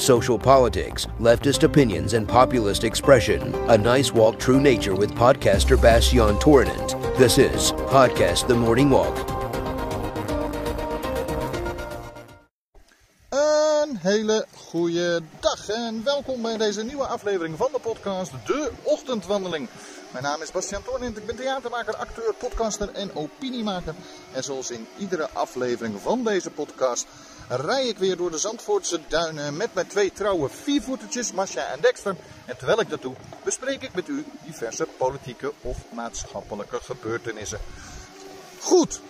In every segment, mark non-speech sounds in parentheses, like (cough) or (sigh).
social politics, leftist opinions, and populist expression. A nice walk through nature with podcaster Bastian Torinent. This is Podcast The Morning Walk. Een hele goede dag en welkom bij deze nieuwe aflevering van de podcast De Ochtendwandeling. Mijn naam is Bastiaan Toornint, ik ben theatermaker, acteur, podcaster en opiniemaker. En zoals in iedere aflevering van deze podcast rij ik weer door de Zandvoortse duinen met mijn twee trouwe viervoetertjes, Masha en Dexter. En terwijl ik dat doe, bespreek ik met u diverse politieke of maatschappelijke gebeurtenissen. Goed,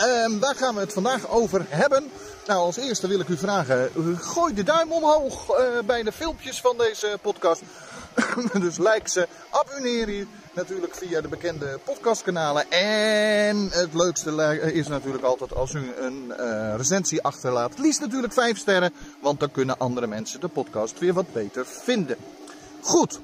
um, waar gaan we het vandaag over hebben? Nou, als eerste wil ik u vragen, gooi de duim omhoog uh, bij de filmpjes van deze podcast. (coughs) dus like ze, abonneer je natuurlijk via de bekende podcastkanalen. En het leukste is natuurlijk altijd als u een uh, recensie achterlaat. Liefst natuurlijk 5 sterren, want dan kunnen andere mensen de podcast weer wat beter vinden. Goed,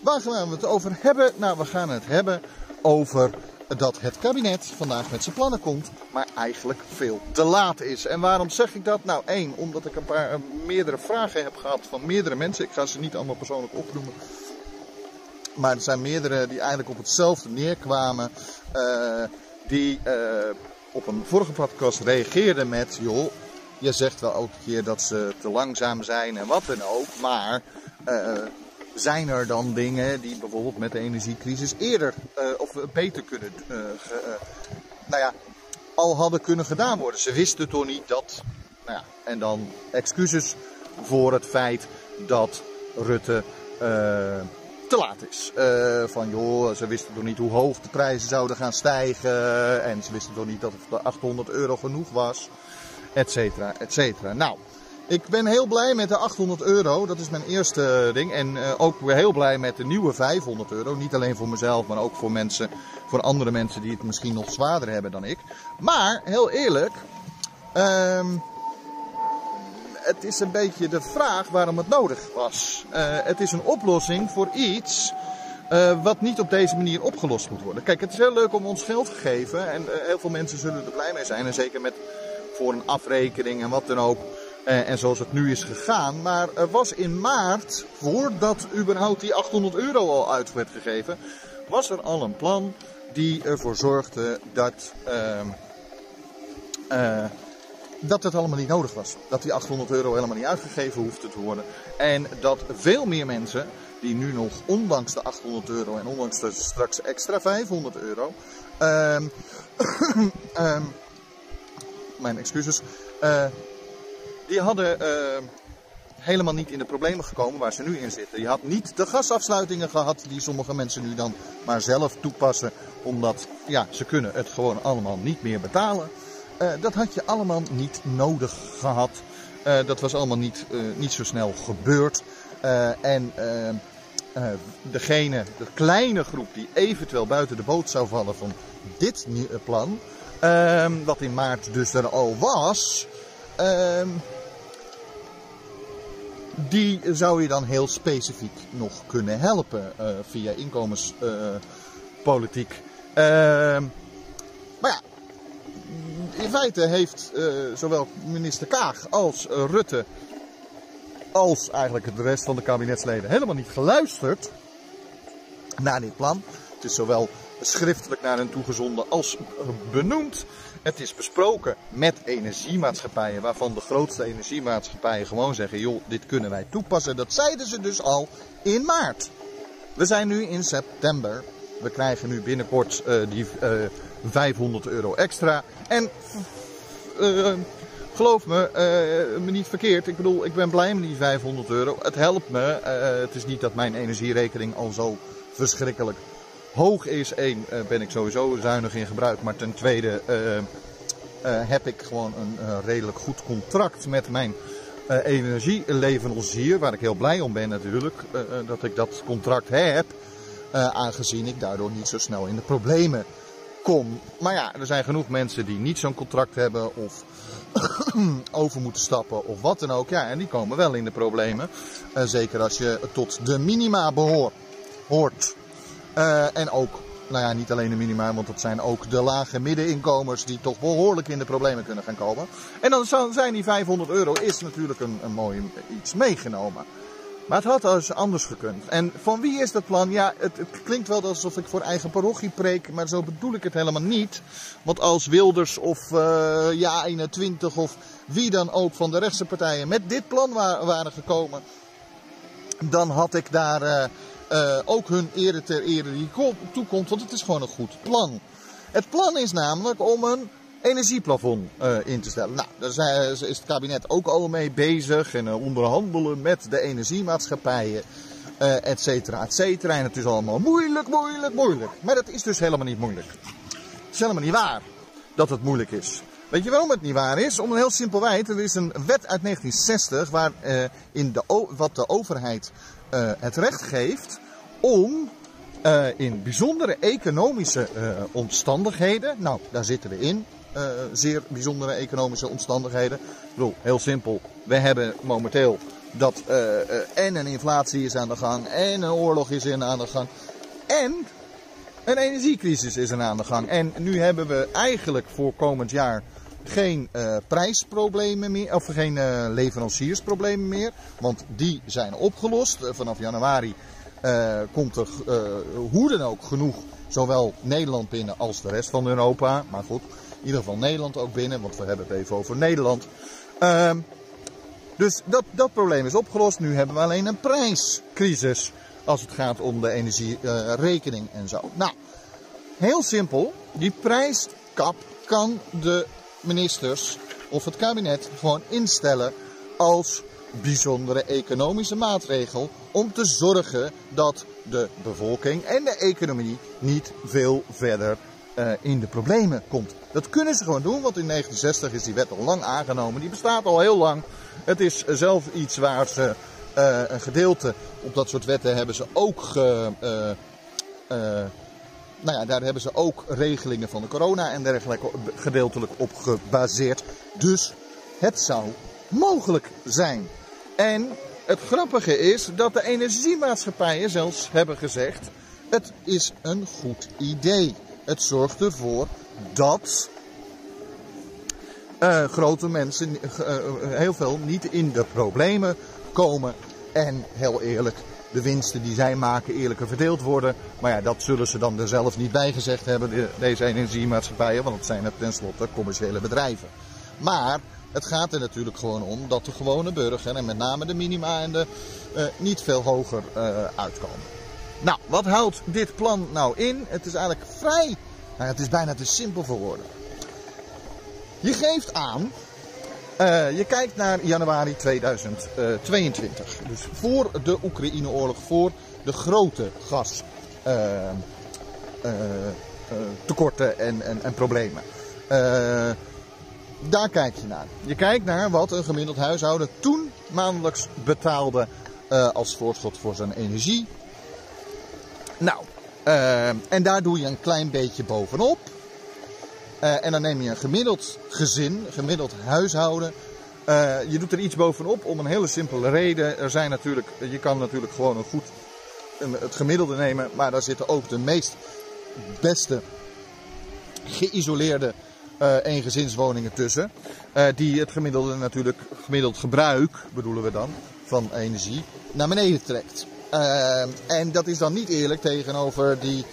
waar gaan we het over hebben? Nou, we gaan het hebben over dat het kabinet vandaag met zijn plannen komt, maar eigenlijk veel te laat is. En waarom zeg ik dat? Nou, één, omdat ik een paar uh, meerdere vragen heb gehad van meerdere mensen. Ik ga ze niet allemaal persoonlijk opnoemen. Maar er zijn meerdere die eigenlijk op hetzelfde neerkwamen. Uh, die uh, op een vorige podcast reageerden met: joh, je zegt wel elke keer dat ze te langzaam zijn en wat dan ook. Maar zijn er dan dingen die bijvoorbeeld met de energiecrisis eerder of beter kunnen, nou ja, al hadden kunnen gedaan worden. Ze wisten toch niet dat, nou ja, en dan excuses voor het feit dat Rutte te laat is. van joh, ze wisten toch niet hoe hoog de prijzen zouden gaan stijgen en ze wisten toch niet dat het 800 euro genoeg was, et cetera, et cetera. Nou. Ik ben heel blij met de 800 euro. Dat is mijn eerste ding. En uh, ook weer heel blij met de nieuwe 500 euro. Niet alleen voor mezelf, maar ook voor mensen, voor andere mensen die het misschien nog zwaarder hebben dan ik. Maar, heel eerlijk. Um, het is een beetje de vraag waarom het nodig was. Uh, het is een oplossing voor iets uh, wat niet op deze manier opgelost moet worden. Kijk, het is heel leuk om ons geld te geven. En heel veel mensen zullen er blij mee zijn. En zeker met voor een afrekening en wat dan ook. En zoals het nu is gegaan. Maar er was in maart, voordat überhaupt die 800 euro al uit werd gegeven, was er al een plan die ervoor zorgde dat, uh, dat het allemaal niet nodig was. Dat die 800 euro helemaal niet uitgegeven hoefde te worden. En dat veel meer mensen die nu nog, ondanks de 800 euro en ondanks de straks extra 500 euro, um, um, (coughs) mijn excuses, uh, die hadden uh, helemaal niet in de problemen gekomen waar ze nu in zitten. Je had niet de gasafsluitingen gehad die sommige mensen nu dan maar zelf toepassen. Omdat ja, ze kunnen het gewoon allemaal niet meer betalen. Uh, dat had je allemaal niet nodig gehad. Uh, dat was allemaal niet, niet zo snel gebeurd. en degene, de kleine groep die eventueel buiten de boot zou vallen van dit plan. wat in maart dus er al was. Um, die zou je dan heel specifiek nog kunnen helpen via inkomenspolitiek. In feite heeft uh, zowel minister Kaag als Rutte als eigenlijk de rest van de kabinetsleden helemaal niet geluisterd naar dit plan. Het is zowel schriftelijk naar hen toegezonden als benoemd. Het is besproken met energiemaatschappijen, waarvan de grootste energiemaatschappijen gewoon zeggen: joh, dit kunnen wij toepassen. Dat zeiden ze dus al in maart. We zijn nu in september. We krijgen nu binnenkort uh, die uh, eh, 500 euro extra. En uh, geloof me, me niet verkeerd. Ik bedoel, ik ben blij met die 500 euro. Het helpt me. het is niet dat mijn energierekening al zo verschrikkelijk hoog is. Eén, ben ik sowieso zuinig in gebruik. Maar ten tweede heb ik gewoon een redelijk goed contract met mijn energieleverancier. Waar ik heel blij om ben natuurlijk. dat ik dat contract heb. aangezien ik daardoor niet zo snel in de problemen kom. Maar ja, er zijn genoeg mensen die niet zo'n contract hebben. Of (clears throat) over moeten stappen of wat dan ook. Ja, en die komen wel in de problemen. zeker als je tot de minima behoort. Hoort. Uh, en ook nou ja, niet alleen de minima, want dat zijn ook de lage middeninkomens die toch behoorlijk in de problemen kunnen gaan komen. En dan zijn die 500 euro is natuurlijk een, een mooi iets meegenomen. Maar het had dus anders gekund. En van wie is dat plan? Ja, het, het, klinkt wel alsof ik voor eigen parochie preek, maar zo bedoel ik het helemaal niet. Want als Wilders of uh, Ja 21 of wie dan ook van de rechtse partijen met dit plan waren gekomen, dan had ik daar uh, uh, ook hun ere ter ere die toekomt, want het is gewoon een goed plan. Het plan is namelijk om een energieplafond uh, in te stellen. Nou, daar is het kabinet ook al mee bezig en uh, onderhandelen met de energiemaatschappijen, uh, et cetera, et cetera. En het is allemaal moeilijk, moeilijk, moeilijk. Maar dat is dus helemaal niet moeilijk. Het is helemaal niet waar dat het moeilijk is. Weet je waarom het niet waar is? Om een heel simpel wijt. Er is een wet uit 1960 waar in de, wat de overheid het recht geeft om in bijzondere economische omstandigheden, nou daar zitten we in, uh, zeer bijzondere economische omstandigheden. Ik bedoel, heel simpel. We hebben momenteel dat uh, uh, en een inflatie is aan de gang, en een oorlog is in aan de gang, en een energiecrisis is aan de gang. En nu hebben we eigenlijk voor komend jaar geen prijsproblemen meer, of geen leveranciersproblemen meer, want die zijn opgelost. vanaf januari komt er hoe dan ook genoeg, zowel Nederland binnen als de rest van Europa. Maar goed, in ieder geval Nederland ook binnen, want we hebben het even over Nederland. Uh, dus dat, dat probleem is opgelost. Nu hebben we alleen een prijscrisis als het gaat om de energierekening uh, en zo. Nou, heel simpel. Die prijskap kan de ministers of het kabinet gewoon instellen als bijzondere economische maatregel om te zorgen dat de bevolking en de economie niet veel verder uh, in de problemen komt. Dat kunnen ze gewoon doen, want in 1960 is die wet al lang aangenomen. Die bestaat al heel lang. Het is zelf iets waar ze uh, een gedeelte op dat soort wetten hebben ze ook ge, uh, nou ja, daar hebben ze ook regelingen van de corona en dergelijke gedeeltelijk op gebaseerd. Dus het zou mogelijk zijn. En het grappige is dat de energiemaatschappijen zelfs hebben gezegd: het is een goed idee. Het zorgt ervoor dat uh, grote mensen uh, heel veel niet in de problemen komen. En heel eerlijk, de winsten die zij maken eerlijker verdeeld worden. Maar ja, dat zullen ze dan er zelf niet bij gezegd hebben, de, deze energiemaatschappijen. Want het zijn tenslotte commerciële bedrijven. Maar het gaat er natuurlijk gewoon om dat de gewone burger, en met name de minima en de, niet veel hoger uitkomen. Nou, wat houdt dit plan nou in? Het is eigenlijk vrij, nou, het is bijna te simpel voor woorden. Je geeft aan, uh, je kijkt naar januari 2022. Dus voor de Oekraïne-oorlog, voor de grote gastekorten uh, uh, en, en, en, problemen. daar kijk je naar. Je kijkt naar wat een gemiddeld huishouden toen maandelijks betaalde als voorschot voor zijn energie. Nou, en daar doe je een klein beetje bovenop. Uh, en dan neem je een gemiddeld gezin, gemiddeld huishouden. Uh, je doet er iets bovenop om een hele simpele reden. Er zijn natuurlijk, je kan natuurlijk gewoon een goed een, het gemiddelde nemen, maar daar zitten ook de meest beste geïsoleerde uh, eengezinswoningen tussen. die het gemiddelde natuurlijk, gemiddeld gebruik, bedoelen we dan, van energie, naar beneden trekt. En dat is dan niet eerlijk tegenover die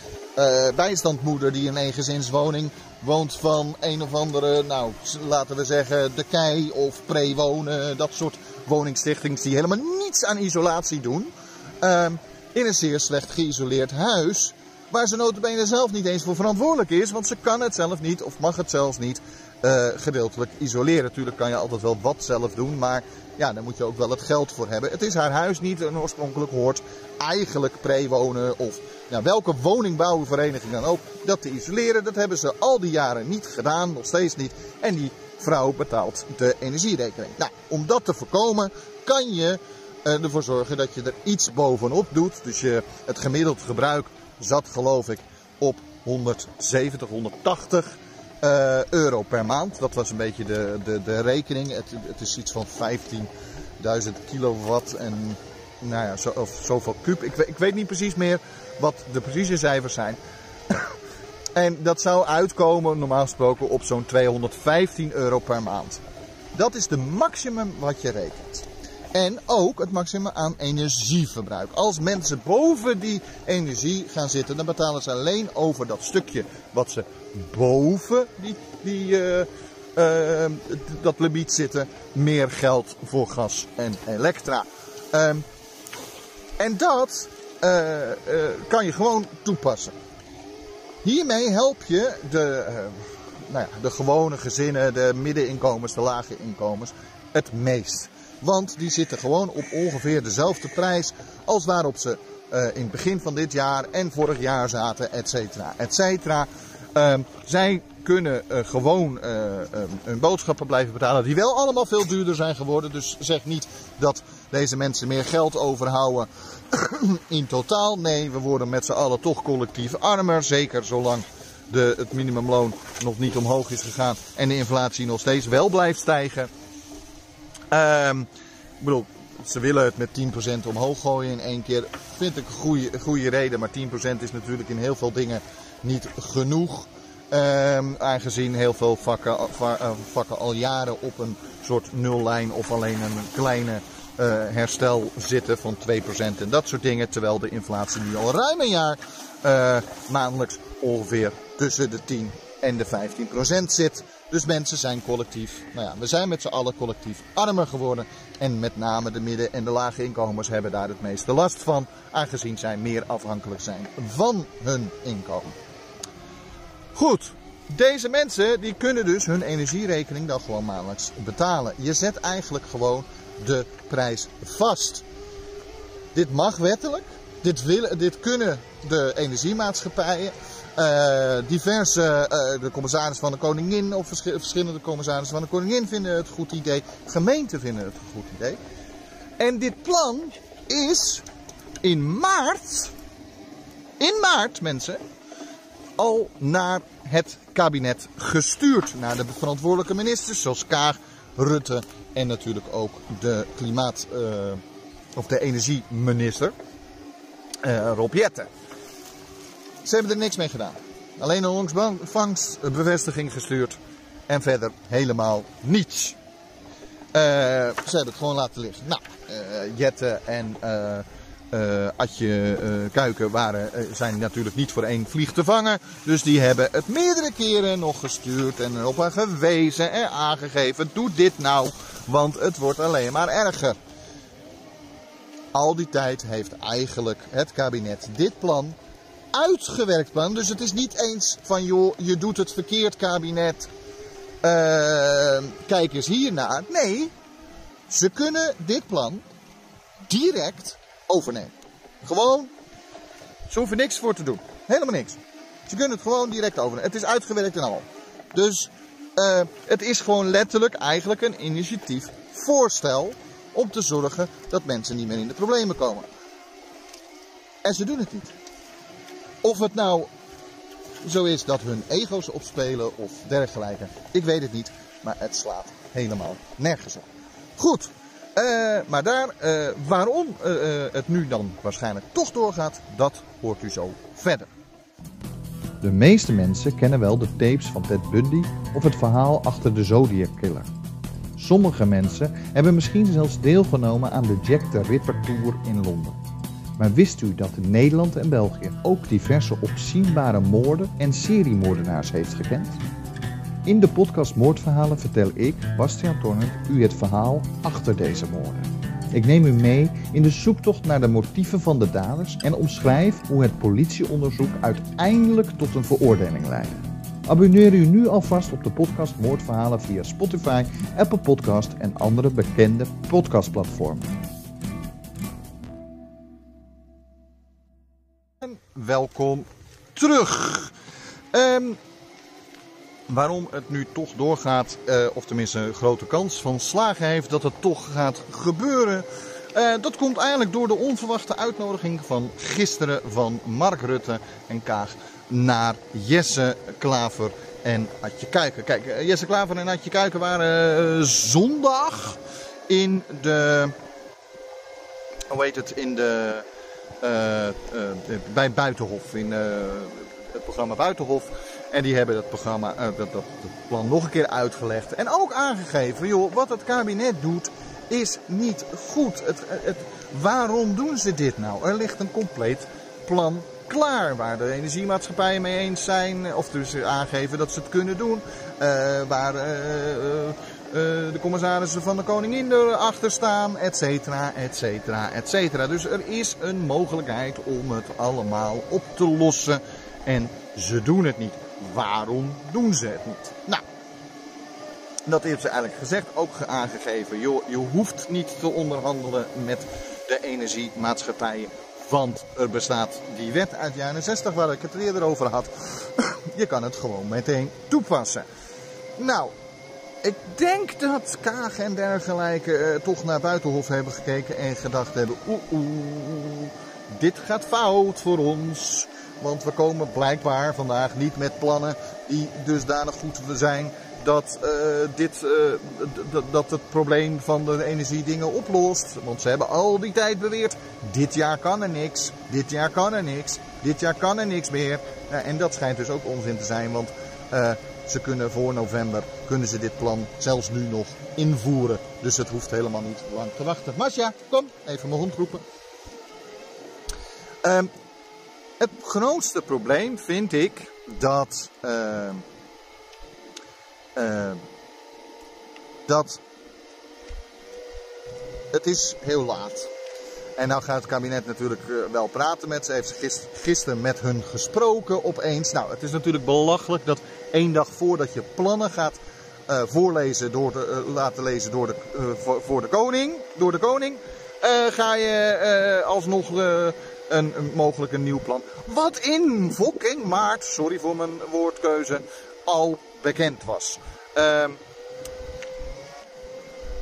bijstandmoeder die een eengezinswoning woont van een of andere, nou laten we zeggen de kei of pre-wonen, dat soort woningstichtings die helemaal niets aan isolatie doen. Uh, in een zeer slecht geïsoleerd huis, waar ze notabene zelf niet eens voor verantwoordelijk is, want ze kan het zelf niet of mag het zelfs niet uh, gedeeltelijk isoleren. Natuurlijk kan je altijd wel wat zelf doen, maar ja, daar moet je ook wel het geld voor hebben. Het is haar huis niet en oorspronkelijk hoort eigenlijk pre-wonen of welke woningbouwvereniging dan ook, dat te isoleren. Dat hebben ze al die jaren niet gedaan, nog steeds niet. En die vrouw betaalt de energierekening. Nou, om dat te voorkomen kan je uh, ervoor zorgen dat je er iets bovenop doet. Dus je, het gemiddeld gebruik zat geloof ik op 170, 180 uh, euro per maand. Dat was een beetje de, de, de rekening. Het, het is iets van 15.000 kilowatt en nou ja, zo, of zoveel kub. Ik, ik weet niet precies meer wat de precieze cijfers zijn. (coughs) En dat zou uitkomen, normaal gesproken, op zo'n 215 euro per maand. Dat is de maximum wat je rekent. En ook het maximum aan energieverbruik. Als mensen boven die energie gaan zitten, dan betalen ze alleen over dat stukje wat ze boven die, die, uh, uh, dat limiet zitten, meer geld voor gas en elektra. Uh, en dat uh, kan je gewoon toepassen. Hiermee help je de, nou ja, de gewone gezinnen, de middeninkomens, de lage inkomens, het meest. Want die zitten gewoon op ongeveer dezelfde prijs als waarop ze uh, in het begin van dit jaar en vorig jaar zaten, et cetera, et cetera. Uh, zij kunnen uh, gewoon hun boodschappen blijven betalen, die wel allemaal veel duurder zijn geworden. Dus zeg niet dat deze mensen meer geld overhouden (clears throat) in totaal. Nee, we worden met z'n allen toch collectief armer. Zeker zolang de, het minimumloon nog niet omhoog is gegaan en de inflatie nog steeds wel blijft stijgen. Um, ik bedoel, ze willen het met 10% omhoog gooien in één keer. Vind ik een goede, reden, maar 10% is natuurlijk in heel veel dingen niet genoeg. Um, aangezien heel veel vakken, eh, vakken al jaren op een soort nullijn of alleen een kleine uh, herstel zitten van 2% en dat soort dingen. Terwijl de inflatie nu al ruim een jaar uh, maandelijks ongeveer tussen de 10 en de 15% zit. Dus mensen zijn collectief, nou ja, we zijn met z'n allen collectief armer geworden. En met name de midden- en de lage inkomens hebben daar het meeste last van, aangezien zij meer afhankelijk zijn van hun inkomen. Goed, deze mensen die kunnen dus hun energierekening dan gewoon maandelijks betalen. Je zet eigenlijk gewoon de prijs vast. Dit mag wettelijk, dit, willen, dit kunnen de energiemaatschappijen. Uh, diverse, uh, de commissaris van de koningin of vers verschillende commissarissen van de koningin vinden het een goed idee. Gemeenten vinden het een goed idee. En dit plan is in maart, in maart mensen, al naar het kabinet gestuurd. Naar de verantwoordelijke ministers zoals Kaag, Rutte en natuurlijk ook de klimaat, uh, of de energieminister, Rob Jetten. Ze hebben er niks mee gedaan. Alleen een ontvangstbevestiging gestuurd. En verder helemaal niets. Uh, ze hebben het gewoon laten liggen. Nou, uh, en uh, Adje Kuiken waren, zijn natuurlijk niet voor één vlieg te vangen. Dus die hebben het meerdere keren nog gestuurd en erop gewezen en aangegeven. Doe dit nou, want het wordt alleen maar erger. Al die tijd heeft eigenlijk het kabinet dit plan uitgewerkt plan. Dus het is niet eens van joh, je doet het verkeerd kabinet. Uh, kijk eens hiernaar. Nee, ze kunnen dit plan direct overnemen. Gewoon, ze hoeven niks voor te doen. Helemaal niks. Ze kunnen het gewoon direct overnemen. Het is uitgewerkt en al. Dus uh, het is gewoon letterlijk eigenlijk een initiatief voorstel om te zorgen dat mensen niet meer in de problemen komen. En ze doen het niet. Of het nou zo is dat hun ego's opspelen of dergelijke, ik weet het niet. Maar het slaat helemaal nergens op. Goed, uh, maar daar, uh, waarom uh, het nu dan waarschijnlijk toch doorgaat, dat hoort u zo verder. De meeste mensen kennen wel de tapes van Ted Bundy of het verhaal achter de Zodiac Killer. Sommige mensen hebben misschien zelfs deelgenomen aan de Jack the Ripper Tour in Londen. Maar wist u dat Nederland en België ook diverse opzienbare moorden en seriemoordenaars heeft gekend? In de podcast Moordverhalen vertel ik, Bastiaan Tornert, u het verhaal achter deze moorden. Ik neem u mee in de zoektocht naar de motieven van de daders en omschrijf hoe het politieonderzoek uiteindelijk tot een veroordeling leidde. Abonneer u nu alvast op de podcast Moordverhalen via Spotify, Apple Podcast en andere bekende podcastplatformen. Welkom terug. Um, waarom het nu toch doorgaat, uh, of tenminste een grote kans van slagen heeft dat het toch gaat gebeuren. Uh, dat komt eigenlijk door de onverwachte uitnodiging van gisteren van Mark Rutte en Kaag naar Jesse Klaver en Adje Kuiken. Kijk, uh, Jesse Klaver en Adje Kuiken waren zondag in de. Hoe heet het? In de bij Buitenhof in uh, het programma Buitenhof. En die hebben dat, programma, dat, dat, plan nog een keer uitgelegd. En ook aangegeven, joh, wat het kabinet doet is niet goed. Het, het, waarom doen ze dit nou? Er ligt een compleet plan klaar. Waar de energiemaatschappijen mee eens zijn. Of dus aangeven dat ze het kunnen doen. Waar de commissarissen van de koningin erachter staan. Et cetera, et cetera, et cetera. Dus er is een mogelijkheid om het allemaal op te lossen. En ze doen het niet. Waarom doen ze het niet? Nou, dat heeft ze eigenlijk gezegd, ook aangegeven. Je, je hoeft niet te onderhandelen met de energiemaatschappijen. Want er bestaat die wet uit jaren 60 waar ik het eerder over had. (coughs) je kan het gewoon meteen toepassen. Nou, ik denk dat Kaag en dergelijke eh, toch naar Buitenhof hebben gekeken en gedacht hebben: oeh, dit gaat fout voor ons. Want we komen blijkbaar vandaag niet met plannen die dusdanig goed zijn dat, uh, dit, uh, dat het probleem van de energiedingen oplost. Want ze hebben al die tijd beweerd, dit jaar kan er niks, dit jaar kan er niks, dit jaar kan er niks meer. En dat schijnt dus ook onzin te zijn, want ze kunnen voor november, kunnen ze dit plan zelfs nu nog invoeren. Dus het hoeft helemaal niet lang te wachten. Masja, kom, even mijn hond roepen. Ehm, het grootste probleem vind ik dat ehm, uh, dat het is heel laat. En nou gaat het kabinet natuurlijk uh, wel praten met ze. Heeft ze gisteren met hun gesproken opeens. Nou, het is natuurlijk belachelijk dat één dag voordat je plannen gaat uh, voorlezen, door de, laten lezen door de, voor, voor, de koning, door de koning, ga je alsnog een, een, mogelijk een nieuw plan. Wat in fucking maart, sorry voor mijn woordkeuze, al bekend was. Um,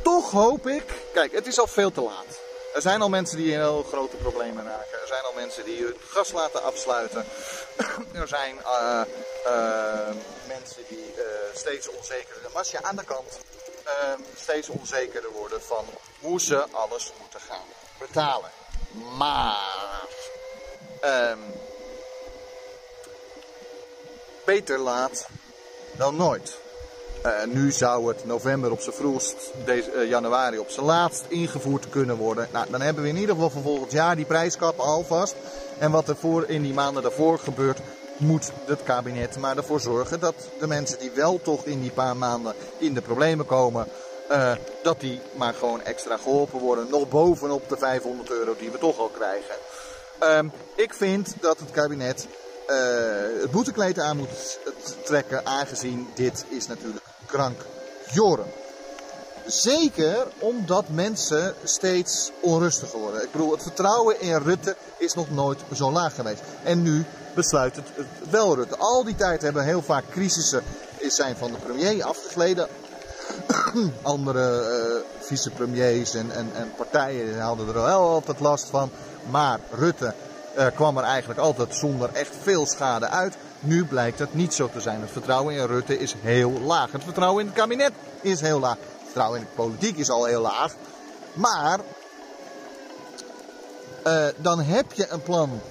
toch hoop ik, kijk, het is al veel te laat. Er zijn al mensen die heel grote problemen raken. Er zijn al mensen die hun gas laten afsluiten. (clears throat) er zijn uh, uh, mensen die uh, steeds onzekerder, maar als je aan de kant ehm, steeds onzekerder worden van hoe ze alles moeten gaan betalen. Maar um, beter laat dan nooit. Uh, nu zou het november op zijn vroegst, deze, uh, januari op zijn laatst ingevoerd kunnen worden. Nou, dan hebben we in ieder geval voor volgend jaar die prijskap alvast. En wat er voor in die maanden daarvoor gebeurt, moet het kabinet maar ervoor zorgen dat de mensen die wel toch in die paar maanden in de problemen komen, uh, dat die maar gewoon extra geholpen worden. Nog bovenop de 500 euro die we toch al krijgen. Um, ik vind dat het kabinet het boetekleed aan moet trekken, aangezien dit is natuurlijk krank joren. Zeker omdat mensen steeds onrustiger worden. Ik bedoel, het vertrouwen in Rutte is nog nooit zo laag geweest. En nu besluit het wel Rutte. Al die tijd hebben heel vaak crisissen zijn van de premier afgegleden. (clears throat) Andere uh, vicepremiers en, en, en partijen hadden er wel altijd last van. Maar Rutte uh, kwam er eigenlijk altijd zonder echt veel schade uit. Nu blijkt het niet zo te zijn. Het vertrouwen in Rutte is heel laag. Het vertrouwen in het kabinet is heel laag. Het vertrouwen in de politiek is al heel laag. Maar uh, dan heb je een plan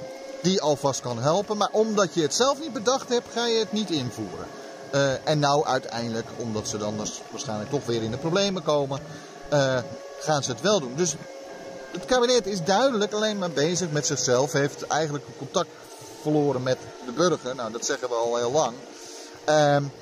die alvast kan helpen. Maar omdat je het zelf niet bedacht hebt, ga je het niet invoeren. Uh, en nou uiteindelijk, omdat ze dan dus waarschijnlijk toch weer in de problemen komen, uh, gaan ze het wel doen. Dus het kabinet is duidelijk alleen maar bezig met zichzelf. Heeft eigenlijk contact verloren met de burger. Nou, dat zeggen we al heel lang. Um,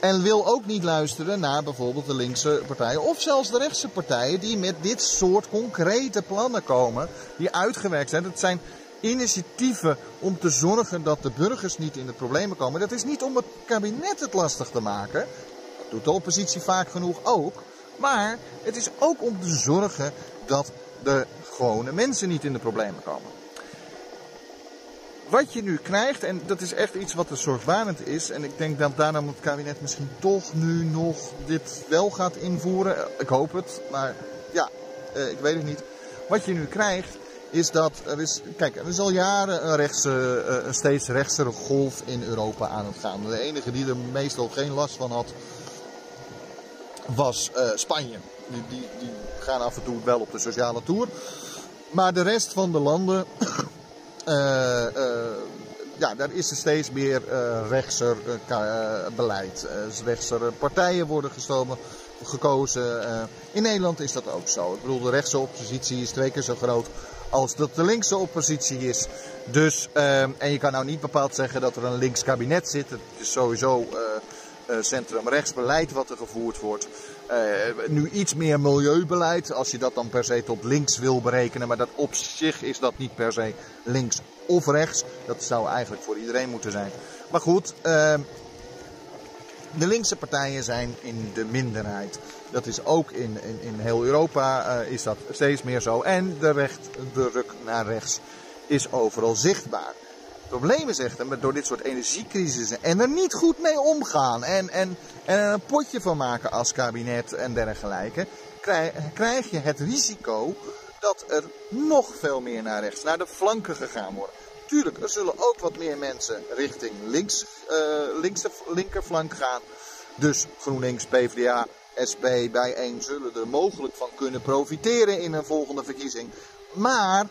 en wil ook niet luisteren naar bijvoorbeeld de linkse partijen of zelfs de rechtse partijen die met dit soort concrete plannen komen, die uitgewerkt zijn. Het zijn initiatieven om te zorgen dat de burgers niet in de problemen komen. Dat is niet om het kabinet het lastig te maken. Dat doet de oppositie vaak genoeg ook. Maar het is ook om te zorgen dat de gewone mensen niet in de problemen komen. Wat je nu krijgt, en dat is echt iets wat er zorgbarend is, en ik denk dat daarom het kabinet misschien toch nu nog dit wel gaat invoeren. Ik hoop het, maar ja, eh, ik weet het niet. Wat je nu krijgt, is dat er is, kijk, er is al jaren eh, een steeds rechtsere golf in Europa aan het gaan. De enige die er meestal geen last van had, was uh, Spanje. Die, die, die gaan af en toe wel op de sociale tour. Maar de rest van de landen, ja, daar is er steeds meer uh, rechtser beleid. rechtser partijen worden gestomen, gekozen. in Nederland is dat ook zo. Ik bedoel, de rechtse oppositie is twee keer zo groot als dat de linkse oppositie is. Dus, en je kan nou niet bepaald zeggen dat er een links kabinet zit. Het is sowieso centrum-rechts beleid wat er gevoerd wordt. Uh, nu iets meer milieubeleid, als je dat dan per se tot links wil berekenen. Maar dat op zich is dat niet per se links of rechts. Dat zou eigenlijk voor iedereen moeten zijn. Maar goed, uh, de linkse partijen zijn in de minderheid. Dat is ook in, in, in heel Europa uh, is dat steeds meer zo. En de, recht, de ruk naar rechts is overal zichtbaar problemen zegt maar door dit soort energiecrisissen en er niet goed mee omgaan en, en, en er een potje van maken als kabinet en dergelijke, krijg, je het risico dat er nog veel meer naar rechts, naar de flanken gegaan wordt. Tuurlijk, er zullen ook wat meer mensen richting links, uh, linkse linkerflank gaan. Dus GroenLinks, PvdA, SP bijeen zullen er mogelijk van kunnen profiteren in een volgende verkiezing. Maar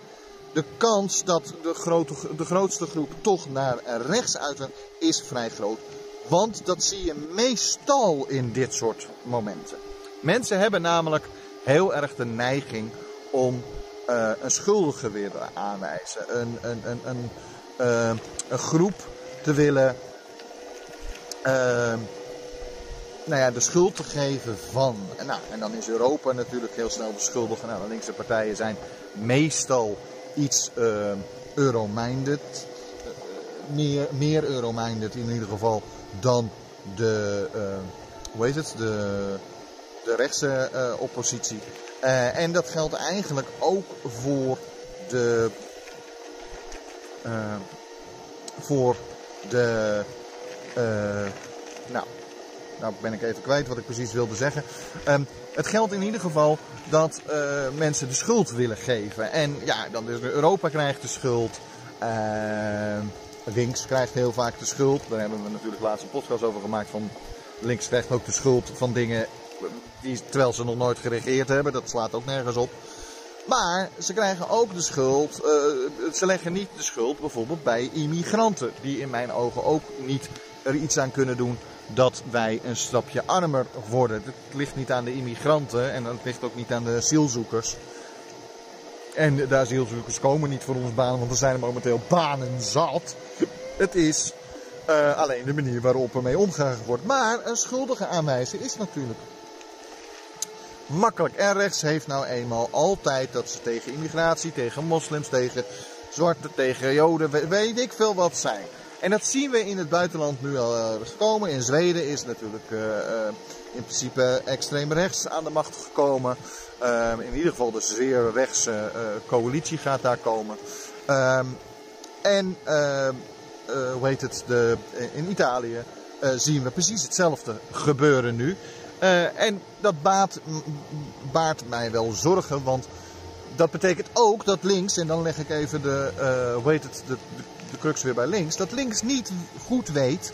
de kans dat de, grote, de grootste groep toch naar rechts uitwendt is vrij groot. Want dat zie je meestal in dit soort momenten. Mensen hebben namelijk heel erg de neiging om uh, een schuldige weer aanwijzen. Een, een, een, een, uh, een groep te willen. Uh, nou ja, de schuld te geven van. En, nou, en dan is Europa natuurlijk heel snel de schuldige. Nou, de linkse partijen zijn meestal iets uh, Eurominded. meer, meer Eurominded in ieder geval dan de, uh, hoe heet het, de, de rechtse oppositie. En dat geldt eigenlijk ook voor de, voor de, nou, nou ben ik even kwijt wat ik precies wilde zeggen. Um, het geldt in ieder geval dat uh, mensen de schuld willen geven. En ja, dan Europa krijgt de schuld. Uh, links krijgt heel vaak de schuld. Daar hebben we natuurlijk laatst een podcast over gemaakt. Van links krijgt ook de schuld van dingen die, terwijl ze nog nooit geregeerd hebben. Dat slaat ook nergens op. Maar ze krijgen ook de schuld. Uh, ze leggen niet de schuld bijvoorbeeld bij immigranten. Die in mijn ogen ook niet er iets aan kunnen doen dat wij een stapje armer worden. Het ligt niet aan de immigranten en het ligt ook niet aan de asielzoekers. En de asielzoekers komen niet voor ons banen, want er zijn momenteel banen zat. Het is uh, alleen de manier waarop er mee omgegaan wordt. Maar een schuldige aanwijzen is natuurlijk makkelijk. En rechts heeft nou eenmaal altijd dat ze tegen immigratie, tegen moslims, tegen zwarte, tegen joden, weet ik veel wat zijn. En dat zien we in het buitenland nu al gekomen. In Zweden is natuurlijk uh, in principe extreem rechts aan de macht gekomen. Ehm, in ieder geval de zeer rechtse coalitie gaat daar komen. Ehm, en ehm, hoe heet het, de, in Italië zien we precies hetzelfde gebeuren nu. en dat baart mij wel zorgen, want dat betekent ook dat links, en dan leg ik even de, hoe heet het, de de crux weer bij links, dat links niet goed weet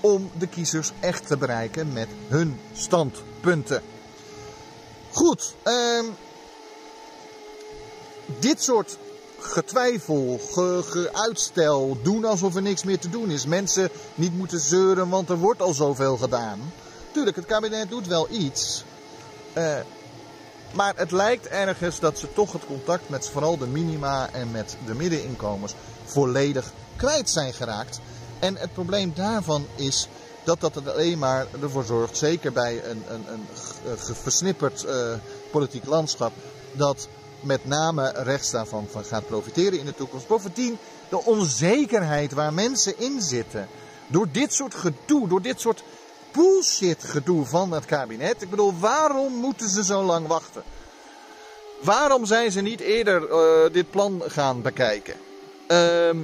om de kiezers echt te bereiken met hun standpunten. Goed, uh, dit soort getwijfel, ge, ge, uitstel, doen alsof er niks meer te doen is. Mensen niet moeten zeuren, want er wordt al zoveel gedaan. Tuurlijk, het kabinet doet wel iets. Uh, maar het lijkt ergens dat ze toch het contact met vooral de minima en met de middeninkomens volledig kwijt zijn geraakt. En het probleem daarvan is dat dat er alleen maar ervoor zorgt, zeker bij een, een, een versnipperd uh, politiek landschap, dat met name rechts daarvan van gaat profiteren in de toekomst. Bovendien de onzekerheid waar mensen in zitten. Door dit soort gedoe, door dit soort bullshit gedoe van het kabinet. Ik bedoel, waarom moeten ze zo lang wachten? Waarom zijn ze niet eerder uh, dit plan gaan bekijken? Ehm,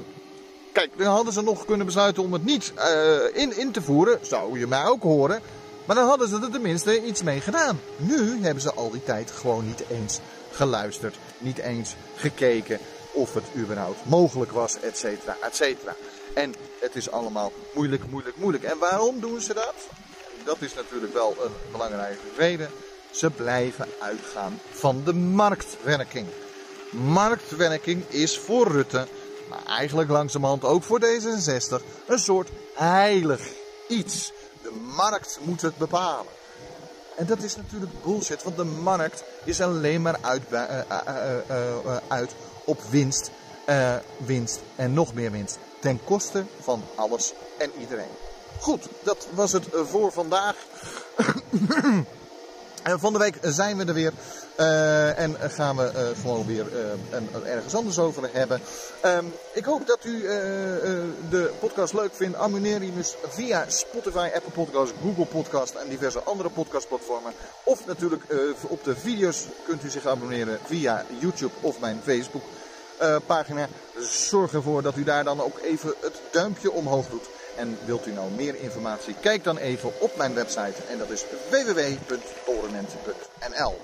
kijk, dan hadden ze nog kunnen besluiten om het niet uh, in, in te voeren. Zou je mij ook horen. Maar dan hadden ze er tenminste iets mee gedaan. Nu hebben ze al die tijd gewoon niet eens geluisterd. Niet eens gekeken of het überhaupt mogelijk was, et cetera, et cetera. En het is allemaal moeilijk, moeilijk, moeilijk. En waarom doen ze dat? Dat is natuurlijk wel een belangrijke reden. Ze blijven uitgaan van de marktwerking. Marktwerking is voor Rutte maar eigenlijk langzamerhand ook voor D66 een soort heilig iets. De markt moet het bepalen. En dat is natuurlijk bullshit, want de markt is alleen maar uit, uh, uit op winst, winst en nog meer winst. Ten koste van alles en iedereen. Goed, dat was het voor vandaag. (coughs) En van de week zijn we er weer. Uh, en gaan we uh, gewoon weer uh, ergens anders over hebben. Um, ik hoop dat u de podcast leuk vindt. Abonneer je dus via Spotify, Apple Podcasts, Google Podcast en diverse andere podcastplatformen. Of natuurlijk op de video's kunt u zich abonneren via YouTube of mijn Facebook pagina. Zorg ervoor dat u daar dan ook even het duimpje omhoog doet. En wilt u nou meer informatie? Kijk dan even op mijn website en dat is www.torenent.nl.